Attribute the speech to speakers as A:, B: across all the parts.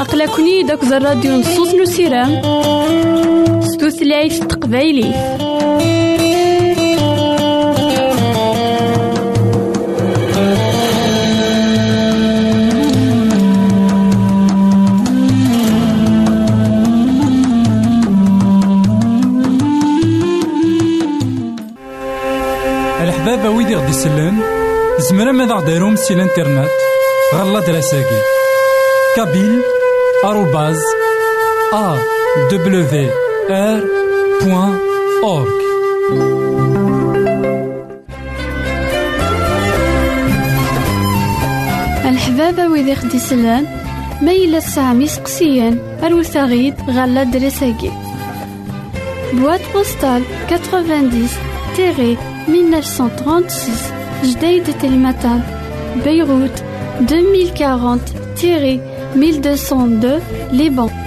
A: أقلكني داك الراديو نصوص نسيرام ستوثلايف تقبايلي.
B: الحبابة ويدي غدي يسلن زمرا ماذا غديرهم سي الانترنت غالا دراساكي. كابيل آروباز أ دبليو آر بوان أورك
A: الحبابة ويدي خدي سلان ميلا سامي سقسيان أروثاغيد غالا دراساكي. Boîte postale 90 1936 Jdeïd Telmata, Beyrouth, 2040-1202, Liban.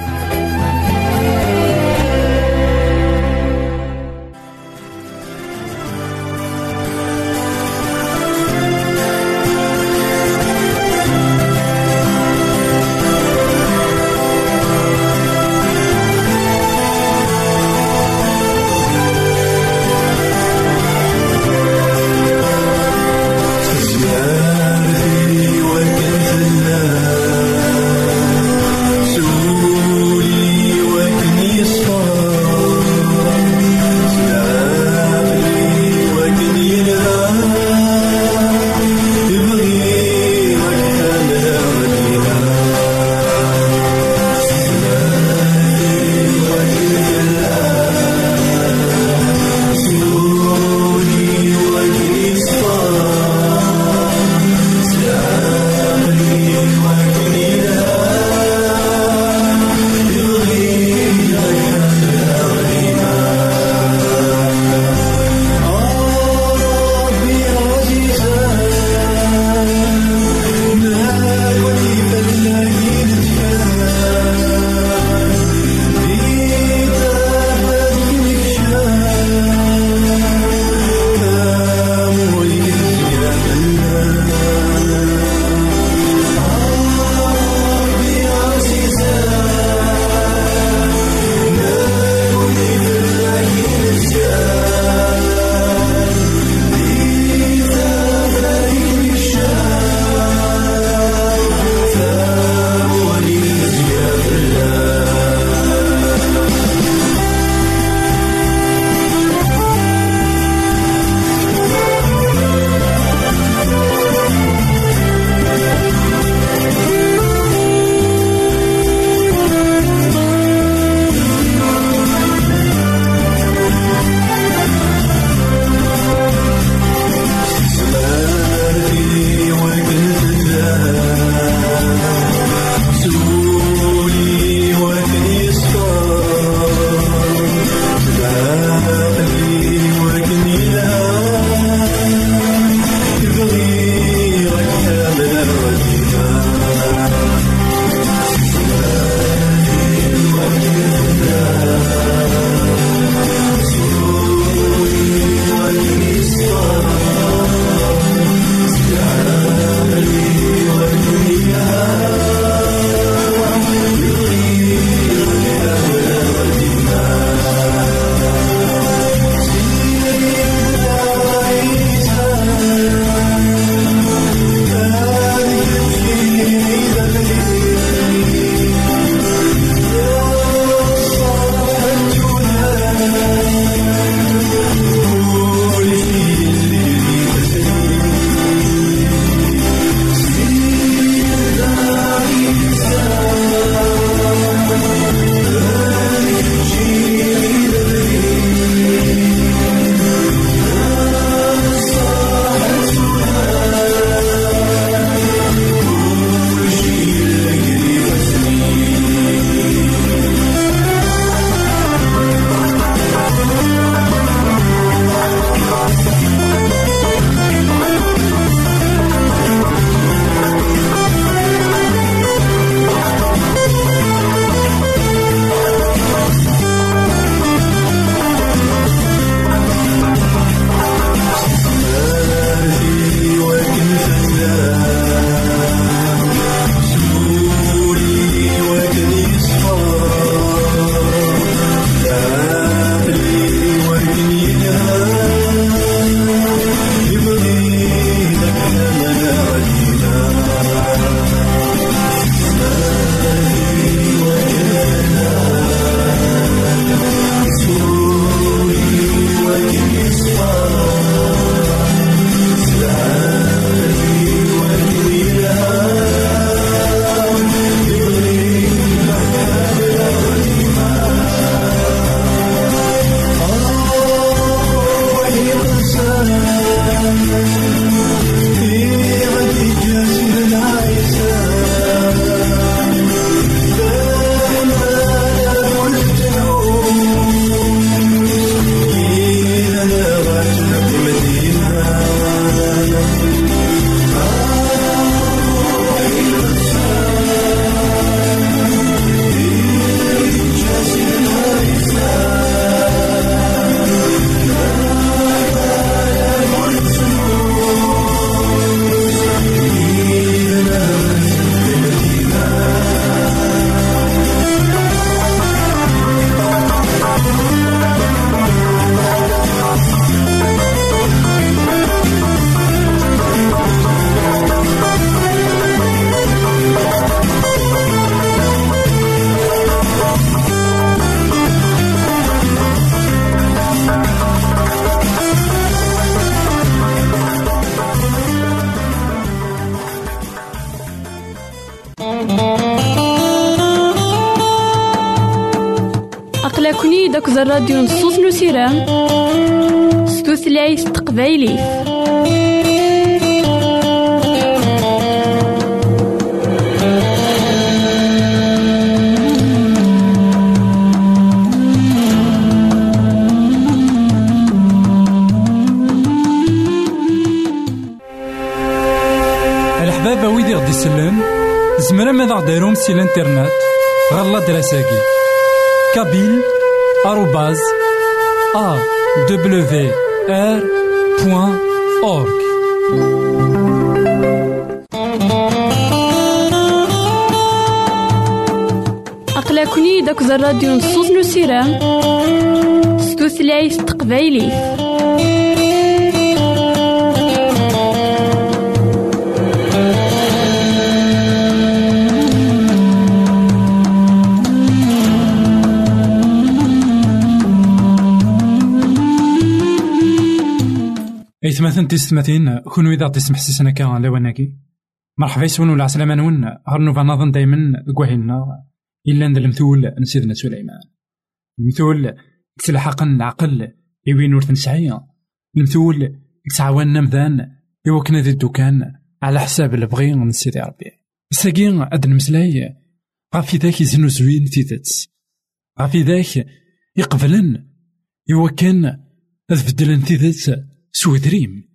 A: داك الراديو نصوص نسيرام ستوثلايف تقبايلي
B: الحبابة ويدي غدي يسلم زمرا ماذا غديرهم سي الانترنت. غالا دراساكي كابيل. Arrobas awr.org
A: أقلكني داك الراديو نصوص نسيران ستوثلايف تقبايليه
B: إثماثن تيستماتين كونو إذا تسمح سيسنا كان لواناكي مرحبا يسون ولا عسلامة نون غرنوفا نظن دايما كواهينا إلا ند المثول نسيدنا سليمان. المثول تلحق العقل يوين ورث نسعي المثول يتعاون مذان يوكنا ذي الدكان على حساب البغي من سيدي ربي. ساقين أد المسلاي غافي ذاك يزنو زوين تيتت غافي ذاك يقبلن يوكن أذ بدلن تيتت سودريم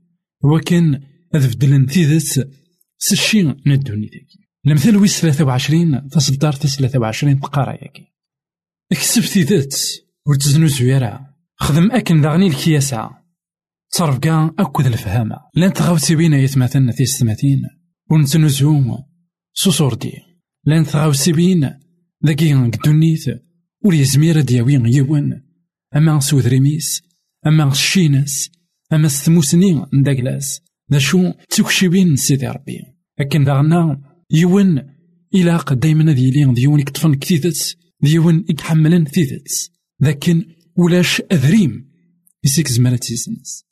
B: وكان هذا بدلن تيدت سشي ندوني ذاكي. المثال ويس ثلاثة وعشرين تصدر ثلاثة وعشرين تقارا ياكي اكسب تيدت ورتزنو زويرة. خدم أكن داغني الكياسة. تصرف كاع أكد الفهامة. لأن تغاوتي بينا يتمثلنا في ستماتين ونتنزو سوسور دي لأن تغاوتي بين ذاكي قدونيت ولي زميرة دياوين يوان أما سودريميس أما الشينس أما ستموسني نداكلاس. دا شو تكشبين سيدي ربي. لكن داغنا يون إلاق دايما ذي لين ديون يكتفن كتيتت ديون يتحملن تيتت لكن ولاش أذريم يسيك زمانة تيسنس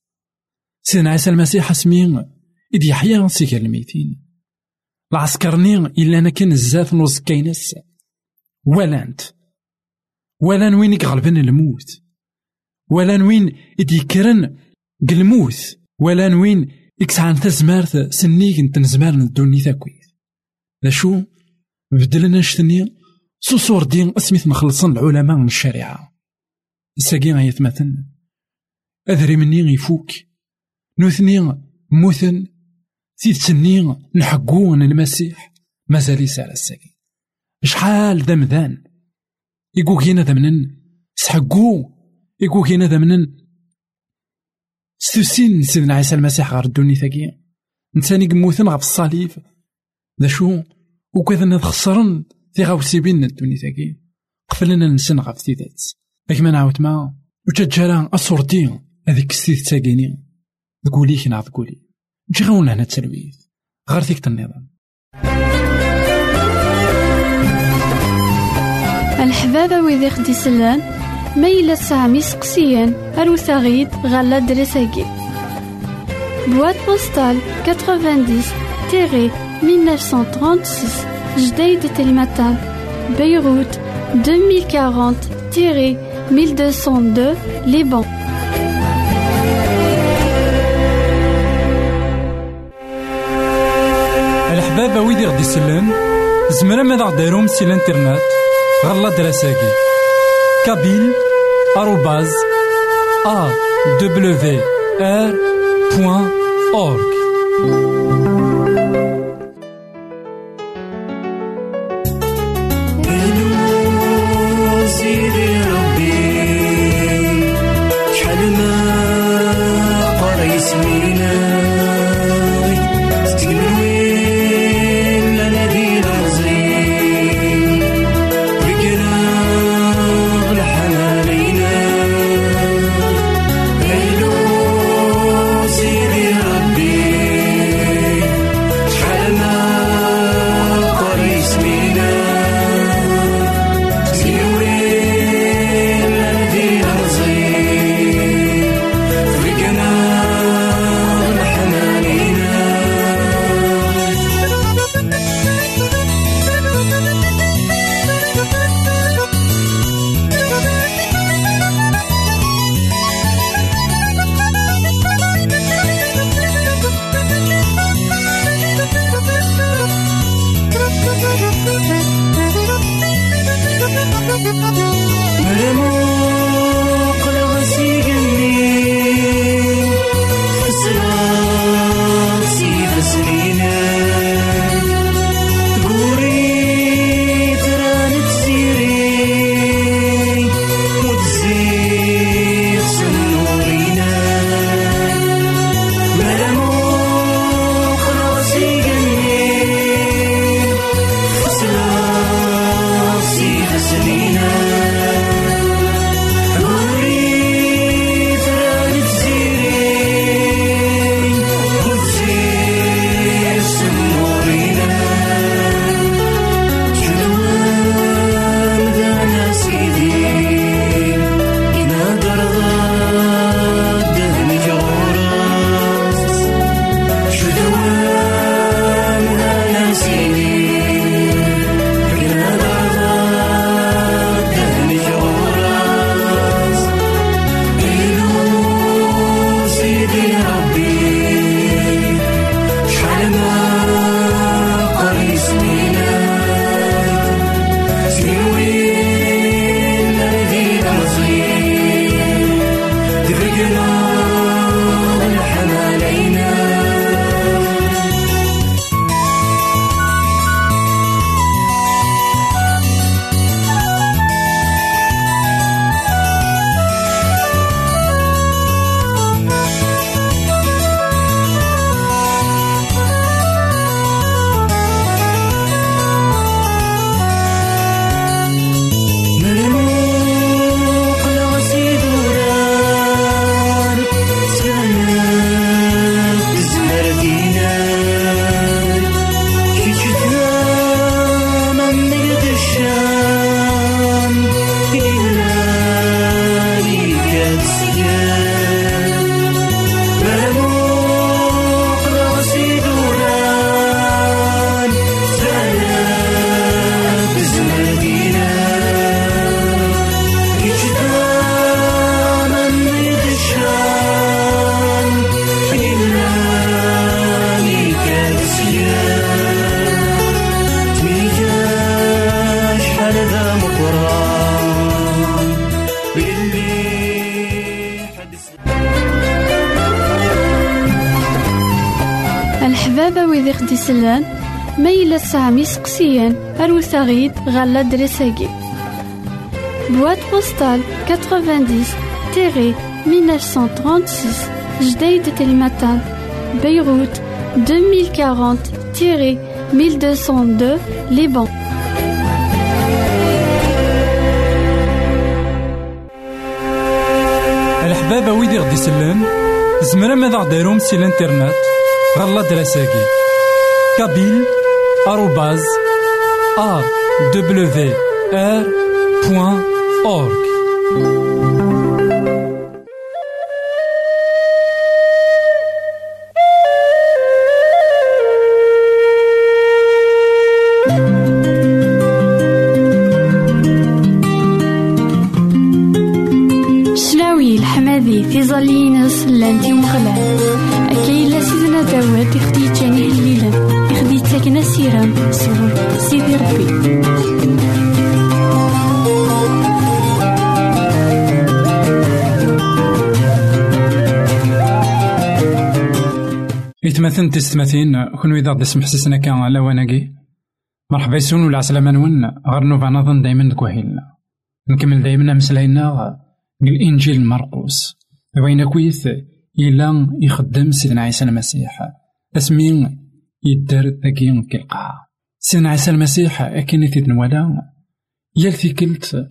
B: سيدنا عيسى المسيح اسمين إذ يحيى سيكا الميتين. العسكرني إلا أنا كان الزاف نوز كاينس ولانت ولان وين يغلبن الموت. ولان وين قلموث ولا نوين إكسعان تزمارت سنيك انت نزمار ندوني تاكويت لا شو بدلنا نشتني سوسور دين اسميت مخلصن العلماء من الشريعة. الساقي غيثمثن أذري مني يفوك. نوثني موثن. تيد سني نحقون المسيح. مازال يسال الساقي. شحال ذا يقول كينا ذا منن. سحقو. يقول كينا ذا ستوسين سيدنا عيسى المسيح غير الدوني ثاقي
C: نتاني قموثن غف الصليب. ذا شو؟ وكذا خسرن في غاوسي بين الدنيا تاكي قفلنا نسن غف تيدات ما نعاود ما. وتجارا أصورتي هذيك ستيت تاكيني تقولي كنا تقولي جي غاونا هنا التلويث غير فيك النظام.
A: الحبابة ويدي خدي سلان ميلا سامي سقسيان أروثاغيد غالا دريساكي. بواد بوستال 90 تيري 1936 جديد تلمتان بيروت 2040 تيري 1202 ليبان.
C: الحبابة ويدي غدي سلان زمرا ماذا غديرهم سي الانترنت غالا دراساكي كابيل
A: سلان ميلا سامي سقسيان أروثاغيد غالا دريساكي. بواد بوستال 90 تيري 1936 جديد تلمتان بيروت 2040-1202 Liban.
B: الحبابة ويدي غدي يسلم زمرا ماذا غديرهم سي الانترنت غالا دراساكي كابيل إتمثل تستمثين كون إذا غدي سمح سيسنا كان على وناكي مرحبا يسون ولا عسلامة نون. غير نوفا نظن دايما دكوهيلنا نكمل دايما مسلاينا الإنجيل مرقوس. وين كويث؟ إلا يخدم سيدنا عيسى المسيح. اسمي يدار ذاكي كالقاع سيدنا عيسى المسيح أكن تتنوالا يال كلت.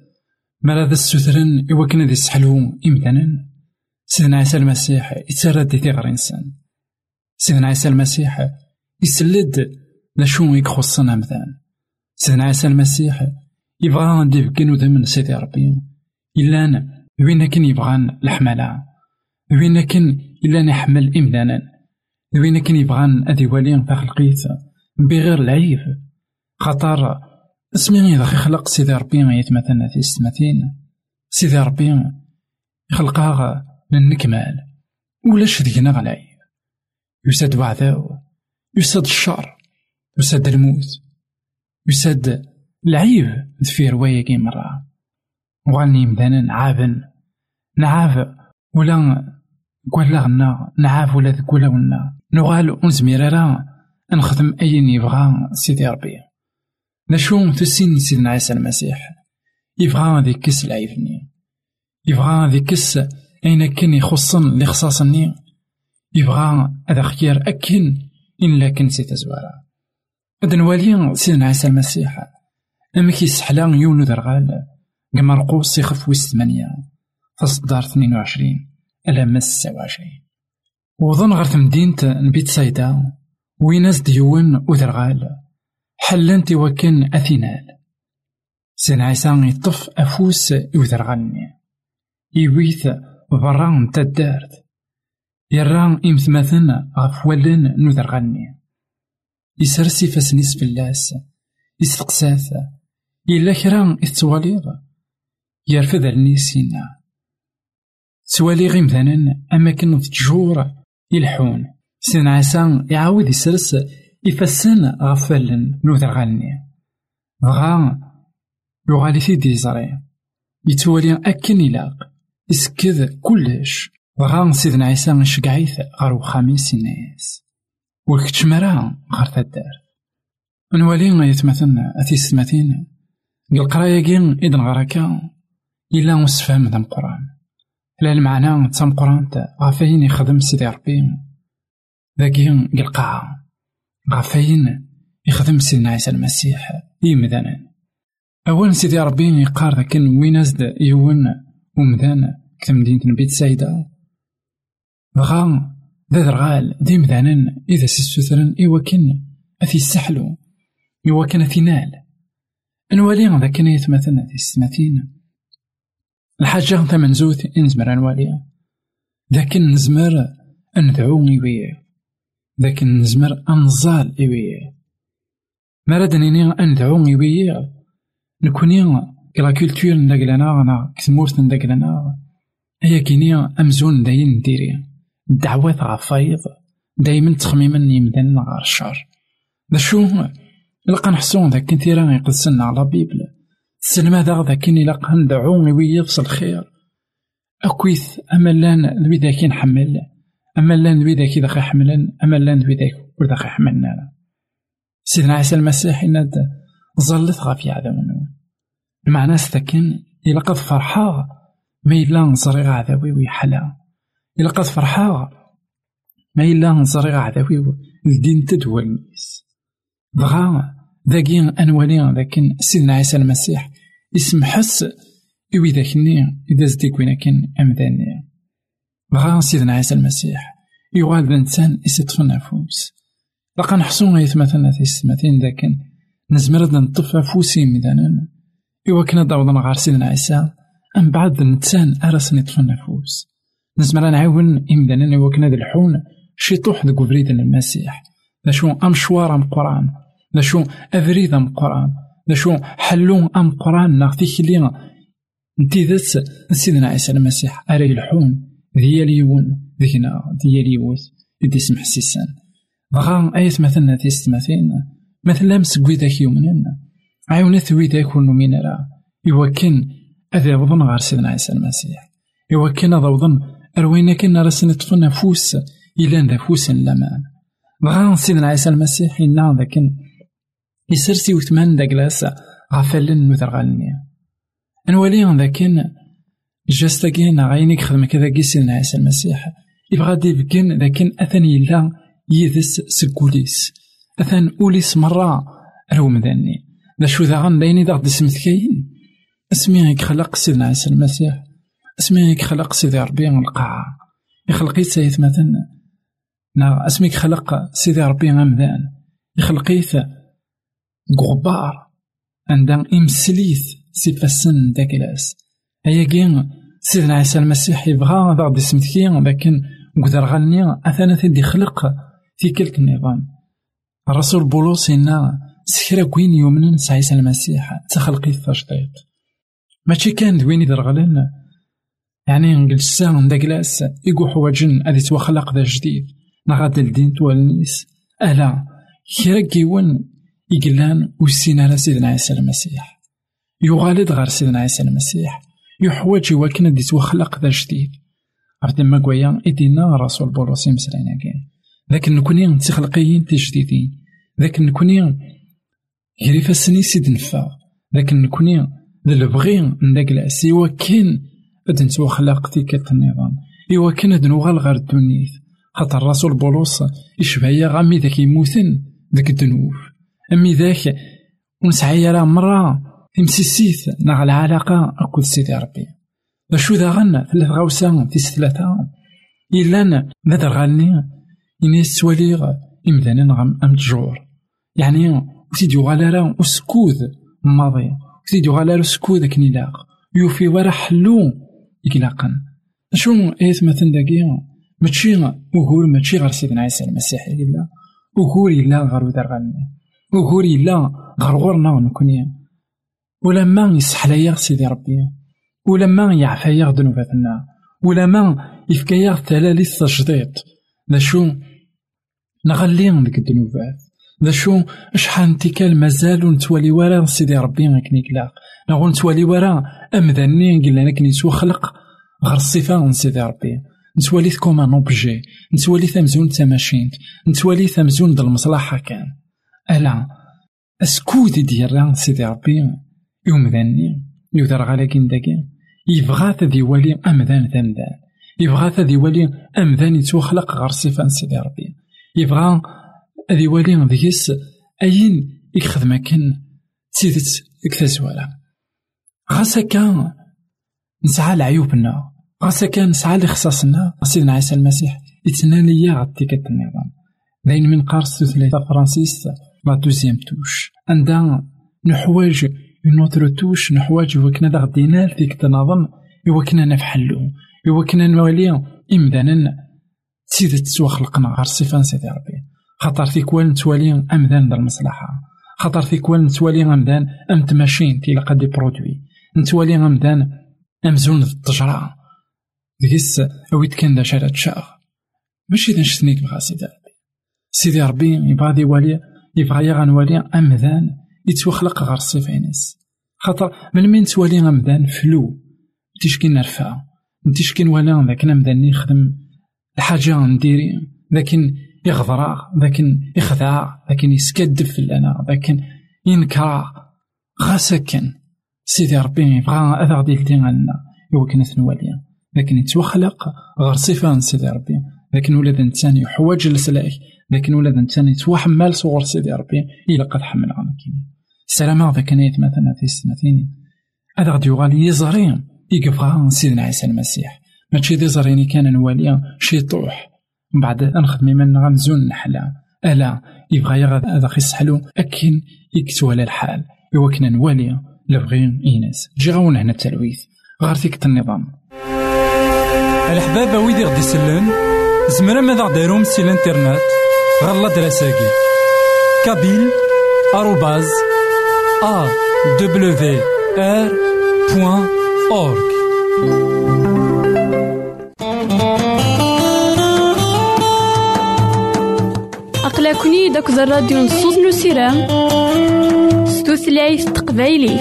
B: مرا ذا السثرن إوا كان ذي سحلو إمتنا سيدنا عيسى المسيح يتسرد دي إنسان سيدنا عيسى المسيح يسلد لشو يخصنا مثلا. سيدنا عيسى المسيح يبغى ندير كانو من سيدي ربي. إلا أنا وين كان يبغان الحملة؟ وين كان إلا نحمل إمدانا وين كان يبغان أدي والي تخلقيت بغير العيب. خاطر اسمي إذا خلق سيدي ربي يتمثلنا في ستماتين سيدي ربي خلقها من نكمال. ولاش دينا غلاي يساد وعذاو يساد الشر يساد الموت يساد العيب في رواية كي مرة. وغني مدانا نعافن نعاف ولا قول غنا نعاف ولا تقول ونا نغال ونزمير نخدم أين يبغى سيدي ربي. نشوم تسين سيدنا عيسى المسيح. يبغى ذي كس العيفني. يبغى ذي كس أين كان يخصن لخصاصني. يبغى هذا خير أكن إن لكن سيتا زوارا هذا نوالي سيدنا عيسى المسيح أما كيسحلا يونو درغال قمرقوس يخف ويس ثمانية فصدار اثنين وعشرين ألا مس سبعة وعشرين وظن غير مدينة نبيت سايدا ويناس ديون ودرغال حلنت وكن أثينال سين عيسى يطف أفوس يودرغالني يويث برا نتا الدارت يرى إمثمثن غف ولن نودرغالني يسرسي فاسنيس فلاس يستقساث إلا كرا يتواليض يرفض النيسينا. سوالي غيم ثانن أما كانو تجور يلحون. سين عسى يعاود يسرس يفسن غفلن نوثر غالني بغا يغالي في ديزري. يتوالي أكن يلاق يسكذ كلش. بغا سيدنا عيسى نشقعيث غير وخاميس الناس وكتشمرا غير تدار نوالي يتمثل أتي سماتين القراية كين إذن غراكا إلا وسفهم ذا القرآن لا المعنى تم قرانت غافين يخدم سيدي ربي ذاكي القاعة غافين يخدم سيدنا عيسى المسيح يمدانا أول سيدي ربي يقار ذاك وين أزد يون ومدان كتمدينة نبيت سايدة بغا ذا درغال دي مدانا إذا سيسوثرن إوا كن أثي السحلو إوا كان أثي نال أنوالي ذاك يتمثلنا في السماتين الحاجة ثمن زوث نزمر نواليها لكن نزمر ندعو إيويا لكن نزمر أنزال إيويا مراد نيني ندعو إيويا نكوني كلا كولتور نداكلنا أنا كتمورت نداكلنا هي كيني أمزون داين الدعوات غفايض دايما تخميما يمدن غار الشر دا شو؟ لقا نحسون ذاك كنتيرا يقدسنا على بيبل. سلم هذا ذاك إلا ندعو ويفص الخير. أكويث أما لأن ذاك نحمل أما لأن ذاك إذا حملن أما لأن ذاك وذا حملنا. سيدنا عيسى المسيح إن ظلت غافي عذابنا المعنى إلا قد فرحا ما إلا نصريغ عذابي ويحلا. إلا قد فرحا ما إلا نصريغ عذابي الدين تدوالنيس بغا ذاكي أنوالي لكن سيدنا عيسى المسيح اسم حس إوي ذاكني إذا زديك وين كان بغا سيدنا عيسى المسيح يغال الإنسان يستطفى النفوس لقا نحسو غيث مثلا السماتين ذاكن نزمر نطف فوسي مدانا إوا كنا داوضنا غار سيدنا عيسى أم بعد الإنسان أرس نطفى النفوس نزمر نعاون إمدانا إوا كنا الحون شي طوح ذوك بريد المسيح. ذا شو أمشوار أم قرآن. ذا شو أم قرآن. ذا شو أم قرآن ناغ تيكلي نتيذت سيدنا عيسى المسيح. أري الحون. ديال يون. ذينا ديال يوث يدي سمح سيسان. بغا أيت مثلا تيستماثين مثلا مسكوي ذاك يومنين عاونت ويداك من راه يوكن أذا يوضن غار سيدنا عيسى المسيح. يوكن أذا وضن أروينا كنا راسنا طفنا فوس إلا ذا فوس لمان بغا سيدنا عيسى المسيح إنا ذاكن يسرسي وثمان داك لاسا غفلن نوثر غالني. أنوالي ذاكن جاستاكين غاينيك خدمة كذا سيدنا عيسى المسيح. يبغى ديفكن لكن أثن يلا يدس سكوليس. أثن أوليس مرة رو مدني ذا شو ذا غن دايني ذا دسمت كاين اسمي خلق سيدنا عيسى المسيح. أسمي خلق سيدي ربي القاعة يخلقيت سيث مثلا نا اسميك خلق سيدي ربي غمدان يخلقيت غبار عندها إمسليث سيفاسن داكلاس. هيا كين سيدنا عيسى المسيح يبغى ذا غدي سمتكي لكن قدر غني أثناء تدي خلق في كلك النظام. الرسول بولس إنا سكرا كوين يومنا عيسى المسيح تخلقي التجديد ماشي كان دويني درغلن يعني نجلسا داكلاس إيكو حواجن أدي توخلق ذا جديد. نغاد الدين توالنيس ألا كرا كيون يقلان وسين على سيدنا عيسى المسيح. يغالد غير سيدنا عيسى المسيح. يحوج يوكن دي توخلق ذا جديد. عرفت ما كويا إدينا رسول بولس يمسلينا كاين ذاك نكوني تخلقيين تجديدين ذاك نكوني غير فاسني سيد نفا. ذاك نكوني ذا البغي نداك العس. إوا كان أد نتوخلق تيك النظام إوا كان أد نوغال غير الدنيث خاطر الرسول بولس يشبه غامي ذاك يموتن ذاك الدنوب أمي ذاك ونسعي راه مرة تمسيسيت نغ العلاقة أكل سيدي ربي. شو ذا غنى؟ ثلاث غوسا تيس ثلاثة إلا ماذا غني إني سوالي إمدانا غم أم تجور يعني وسيدي غالا وسكوذ ماضي وسيدي غالا سكوذ كني لاق يوفي ورا حلو إقلاقا شو إيث مثلا داكي؟ ماشي وهور ماشي غير سيدنا عيسى المسيح إلا وهور إلا غير ودار غني. وهور إلا غير غورنا نكوني ولما يسحلايا سيدي ربي. ولما يعفايا ذنوباتنا. ولما يفكايا تلاليث تجديد ذا شو؟ نغلي ديك الذنوبات. ذا شو؟ شحال انتكال مازال نتوالي ورا سيدي ربي غاكني كلا نغو نتوالي ورا أمذني قلنا لك نسوا خلق غير الصفة سيدي ربي. نتوالي كوم أن أوبجي. نتوالي ثمزون تماشينت. نتوالي ثمزون د المصلحة كان. ألا اسكود ديال سيدي ربي؟ يومذني يودر غالاكين داكي يبغى ذي يولي أمذان ذمذان يبغى ذي يولي أمذان يتوخلق غير صفة سيدي ربي. يبغى ذي يولي ذيس أين يخدم كان تيدت كتزوالا غاسا كان نسعى لعيوبنا غاسا كان نسعى لخصاصنا سيدنا عيسى المسيح يتنالي غطي النظام. داين من قارس ثلاثة فرانسيس لا دوزيام توش. عندها نحواج اون توش نحواج وكنا دا غدينا فيك تنظم يوكنا نفحلو يوكنا نولي إمدانا تسيد تسوى خلقنا غير صفة سيدي ربي. خاطر فيك وال نتوالي أمدان دا المصلحة. خاطر فيك وال نتوالي أمدان أم تماشين تيلقى دي برودوي. نتوالي أمدان أمزون التجرة ديس أويت كان دا شارع تشاغ. ماشي دا نشتنيك بغا سيدي ربي. سيدي ربي يبغى دي والي يبغى يغنوالي أمدان يتوخلق غير الصفينس خاطر من من توالي غمدان فلو؟ تيشكي نرفع. تيشكي ولا ذاك نمدان يخدم الحاجة نديري. لكن يغضرا لكن يخدع لكن يسكدف لنا لكن ينكر غا سيدي ربي يبغى غدي يلدي عنا يوكنا ثنواليا لكن يتوخلق غير صفة سيدي ربي. لكن ولاد الإنسان يحوج لسلاك لكن ولاد نتاني توحمل صور سيدي ربي إلا قد حمل كيني. السلام هذا كان مثلا في السنتين هذا غادي يغالي يزرين يقف سيدنا عيسى المسيح. ماشي دي زريني كان نواليا شي طوح. من بعد نخدم من غنزون نحلا ألا يبغى يغاد هذا خيس حلو. أكن يكتو على الحال إوا كنا نواليا لبغي إيناس. جي غاون هنا التلويث. غار فيك النظام.
D: الحبابة ويدي غدي يسلن زمرا ماذا دايروم سي الانترنت؟ غالا دراساكي. كابيل آروباز أ دبليو آر بوان أورك
A: أقلكني داك الراديو نصوص نسيرام ستوثلايف تقبايلي